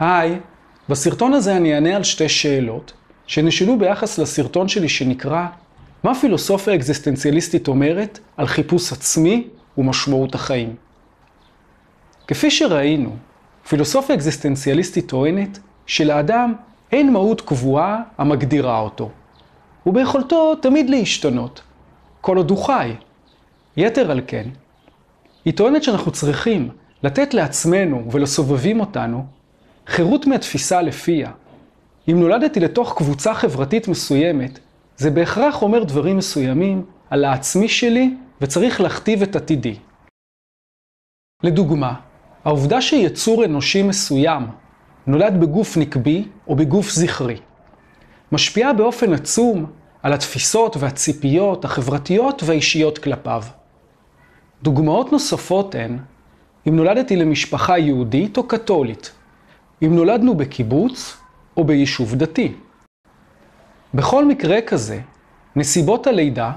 היי, בסרטון הזה אני אענה על שתי שאלות שנשאלו ביחס לסרטון שלי שנקרא מה פילוסופיה אקזיסטנציאליסטית אומרת על חיפוש עצמי ומשמעות החיים. כפי שראינו, פילוסופיה אקזיסטנציאליסטית טוענת שלאדם אין מהות קבועה המגדירה אותו, וביכולתו תמיד להשתנות, כל עוד הוא חי. יתר על כן, היא טוענת שאנחנו צריכים לתת לעצמנו ולסובבים אותנו חירות מהתפיסה לפיה. אם נולדתי לתוך קבוצה חברתית מסוימת, זה בהכרח אומר דברים מסוימים על העצמי שלי וצריך להכתיב את עתידי. לדוגמה, העובדה שיצור אנושי מסוים נולד בגוף נקבי או בגוף זכרי, משפיעה באופן עצום על התפיסות והציפיות החברתיות והאישיות כלפיו. דוגמאות נוספות הן, אם נולדתי למשפחה יהודית או קתולית, אם נולדנו בקיבוץ או ביישוב דתי. בכל מקרה כזה, נסיבות הלידה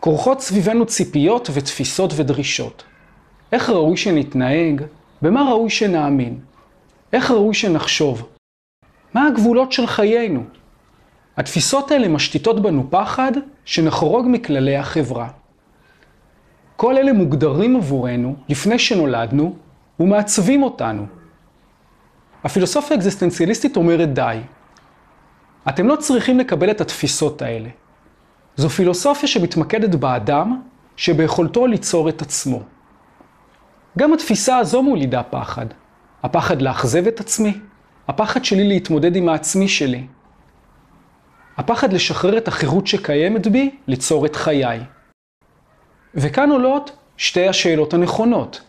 כורכות סביבנו ציפיות ותפיסות ודרישות. איך ראוי שנתנהג, במה ראוי שנאמין, איך ראוי שנחשוב, מה הגבולות של חיינו. התפיסות האלה משתיתות בנו פחד שנחרוג מכללי החברה. כל אלה מוגדרים עבורנו לפני שנולדנו ומעצבים אותנו. הפילוסופיה האקזיסטנציאליסטית אומרת די. אתם לא צריכים לקבל את התפיסות האלה. זו פילוסופיה שמתמקדת באדם שביכולתו ליצור את עצמו. גם התפיסה הזו מולידה פחד. הפחד לאכזב את עצמי, הפחד שלי להתמודד עם העצמי שלי. הפחד לשחרר את החירות שקיימת בי, ליצור את חיי. וכאן עולות שתי השאלות הנכונות.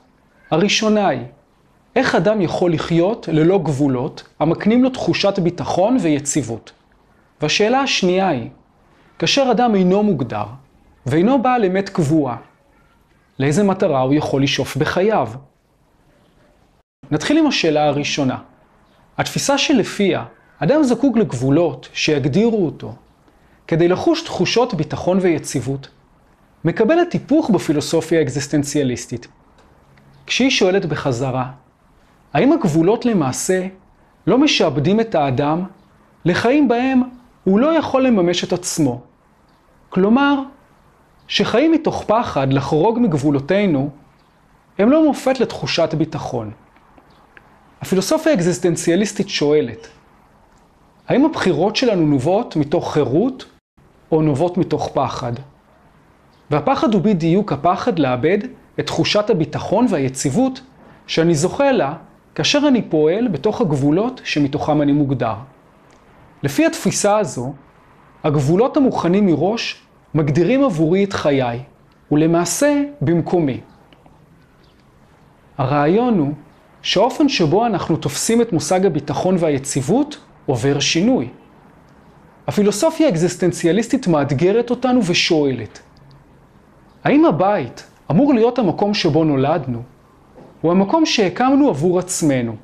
הראשונה היא, איך אדם יכול לחיות ללא גבולות המקנים לו תחושת ביטחון ויציבות? והשאלה השנייה היא, כאשר אדם אינו מוגדר ואינו בעל אמת קבועה, לאיזה מטרה הוא יכול לשאוף בחייו? נתחיל עם השאלה הראשונה. התפיסה שלפיה אדם זקוק לגבולות שיגדירו אותו כדי לחוש תחושות ביטחון ויציבות, מקבלת היפוך בפילוסופיה האקזיסטנציאליסטית. כשהיא שואלת בחזרה, האם הגבולות למעשה לא משעבדים את האדם לחיים בהם הוא לא יכול לממש את עצמו? כלומר, שחיים מתוך פחד לחרוג מגבולותינו, הם לא מופת לתחושת ביטחון. הפילוסופיה האקזיסטנציאליסטית שואלת, האם הבחירות שלנו נובעות מתוך חירות או נובעות מתוך פחד? והפחד הוא בדיוק הפחד לאבד את תחושת הביטחון והיציבות שאני זוכה לה כאשר אני פועל בתוך הגבולות שמתוכם אני מוגדר. לפי התפיסה הזו, הגבולות המוכנים מראש מגדירים עבורי את חיי, ולמעשה במקומי. הרעיון הוא שהאופן שבו אנחנו תופסים את מושג הביטחון והיציבות עובר שינוי. הפילוסופיה האקזיסטנציאליסטית מאתגרת אותנו ושואלת, האם הבית אמור להיות המקום שבו נולדנו, הוא המקום שהקמנו עבור עצמנו?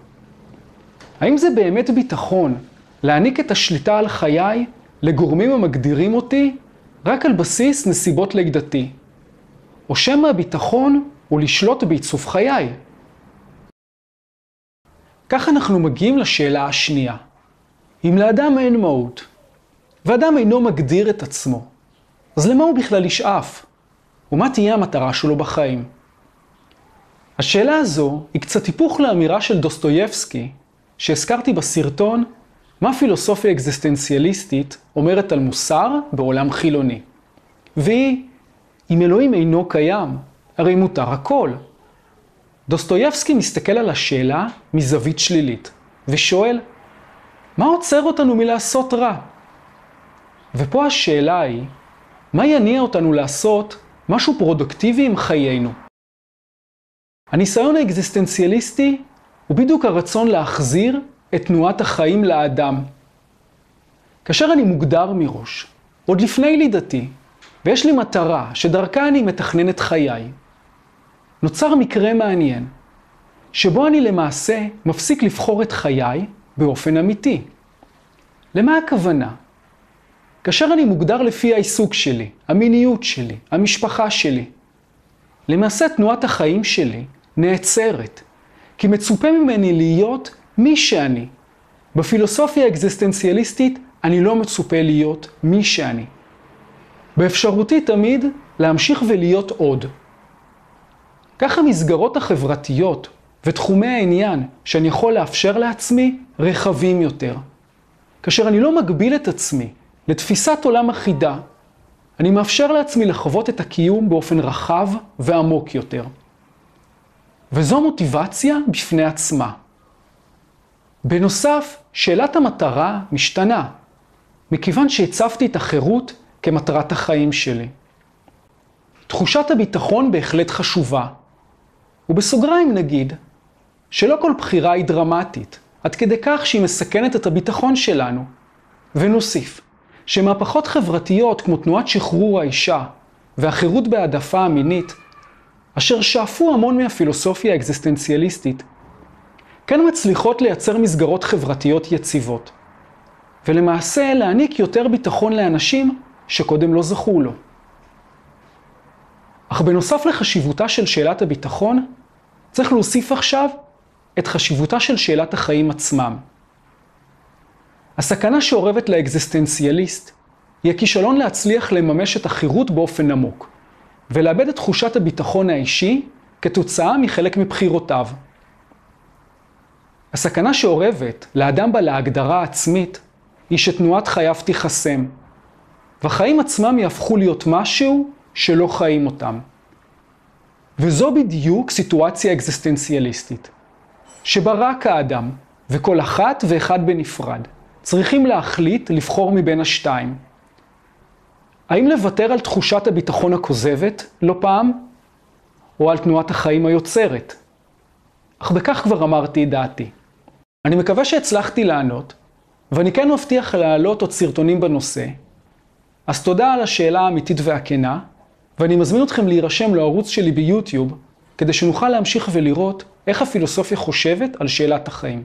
האם זה באמת ביטחון להעניק את השליטה על חיי לגורמים המגדירים אותי רק על בסיס נסיבות לידתי? או שמא הביטחון הוא לשלוט בעיצוב חיי? כך אנחנו מגיעים לשאלה השנייה. אם לאדם אין מהות, ואדם אינו מגדיר את עצמו, אז למה הוא בכלל ישאף? ומה תהיה המטרה שלו בחיים? השאלה הזו היא קצת היפוך לאמירה של דוסטויבסקי, שהזכרתי בסרטון מה פילוסופיה אקזיסטנציאליסטית אומרת על מוסר בעולם חילוני. והיא, אם אלוהים אינו קיים, הרי מותר הכל. דוסטויבסקי מסתכל על השאלה מזווית שלילית, ושואל, מה עוצר אותנו מלעשות רע? ופה השאלה היא, מה יניע אותנו לעשות משהו פרודוקטיבי עם חיינו? הניסיון האקזיסטנציאליסטי הוא בדיוק הרצון להחזיר את תנועת החיים לאדם. כאשר אני מוגדר מראש, עוד לפני לידתי, ויש לי מטרה שדרכה אני מתכנן את חיי, נוצר מקרה מעניין, שבו אני למעשה מפסיק לבחור את חיי באופן אמיתי. למה הכוונה? כאשר אני מוגדר לפי העיסוק שלי, המיניות שלי, המשפחה שלי, למעשה תנועת החיים שלי נעצרת, כי מצופה ממני להיות מי שאני. בפילוסופיה האקזיסטנציאליסטית אני לא מצופה להיות מי שאני. באפשרותי תמיד להמשיך ולהיות עוד. כך המסגרות החברתיות ותחומי העניין שאני יכול לאפשר לעצמי רחבים יותר. כאשר אני לא מגביל את עצמי לתפיסת עולם אחידה, אני מאפשר לעצמי לחוות את הקיום באופן רחב ועמוק יותר. וזו מוטיבציה בפני עצמה. בנוסף, שאלת המטרה משתנה, מכיוון שהצבתי את החירות כמטרת החיים שלי. תחושת הביטחון בהחלט חשובה, ובסוגריים נגיד, שלא כל בחירה היא דרמטית, עד כדי כך שהיא מסכנת את הביטחון שלנו. ונוסיף, שמהפכות חברתיות כמו תנועת שחרור האישה והחירות בהעדפה המינית, אשר שאפו המון מהפילוסופיה האקזיסטנציאליסטית, כן מצליחות לייצר מסגרות חברתיות יציבות, ולמעשה להעניק יותר ביטחון לאנשים שקודם לא זכו לו. אך בנוסף לחשיבותה של שאלת הביטחון, צריך להוסיף עכשיו את חשיבותה של שאלת החיים עצמם. הסכנה שאורבת לאקזיסטנציאליסט היא הכישלון להצליח לממש את החירות באופן עמוק, ולאבד את תחושת הביטחון האישי כתוצאה מחלק מבחירותיו. הסכנה שאורבת לאדם בה להגדרה עצמית היא שתנועת חייו תיחסם, והחיים עצמם יהפכו להיות משהו שלא חיים אותם. וזו בדיוק סיטואציה אקזיסטנציאליסטית, שבה רק האדם וכל אחת ואחד בנפרד צריכים להחליט לבחור מבין השתיים. האם לוותר על תחושת הביטחון הכוזבת, לא פעם, או על תנועת החיים היוצרת? אך בכך כבר אמרתי את דעתי. אני מקווה שהצלחתי לענות, ואני כן מבטיח להעלות עוד סרטונים בנושא. אז תודה על השאלה האמיתית והכנה, ואני מזמין אתכם להירשם לערוץ שלי ביוטיוב, כדי שנוכל להמשיך ולראות איך הפילוסופיה חושבת על שאלת החיים.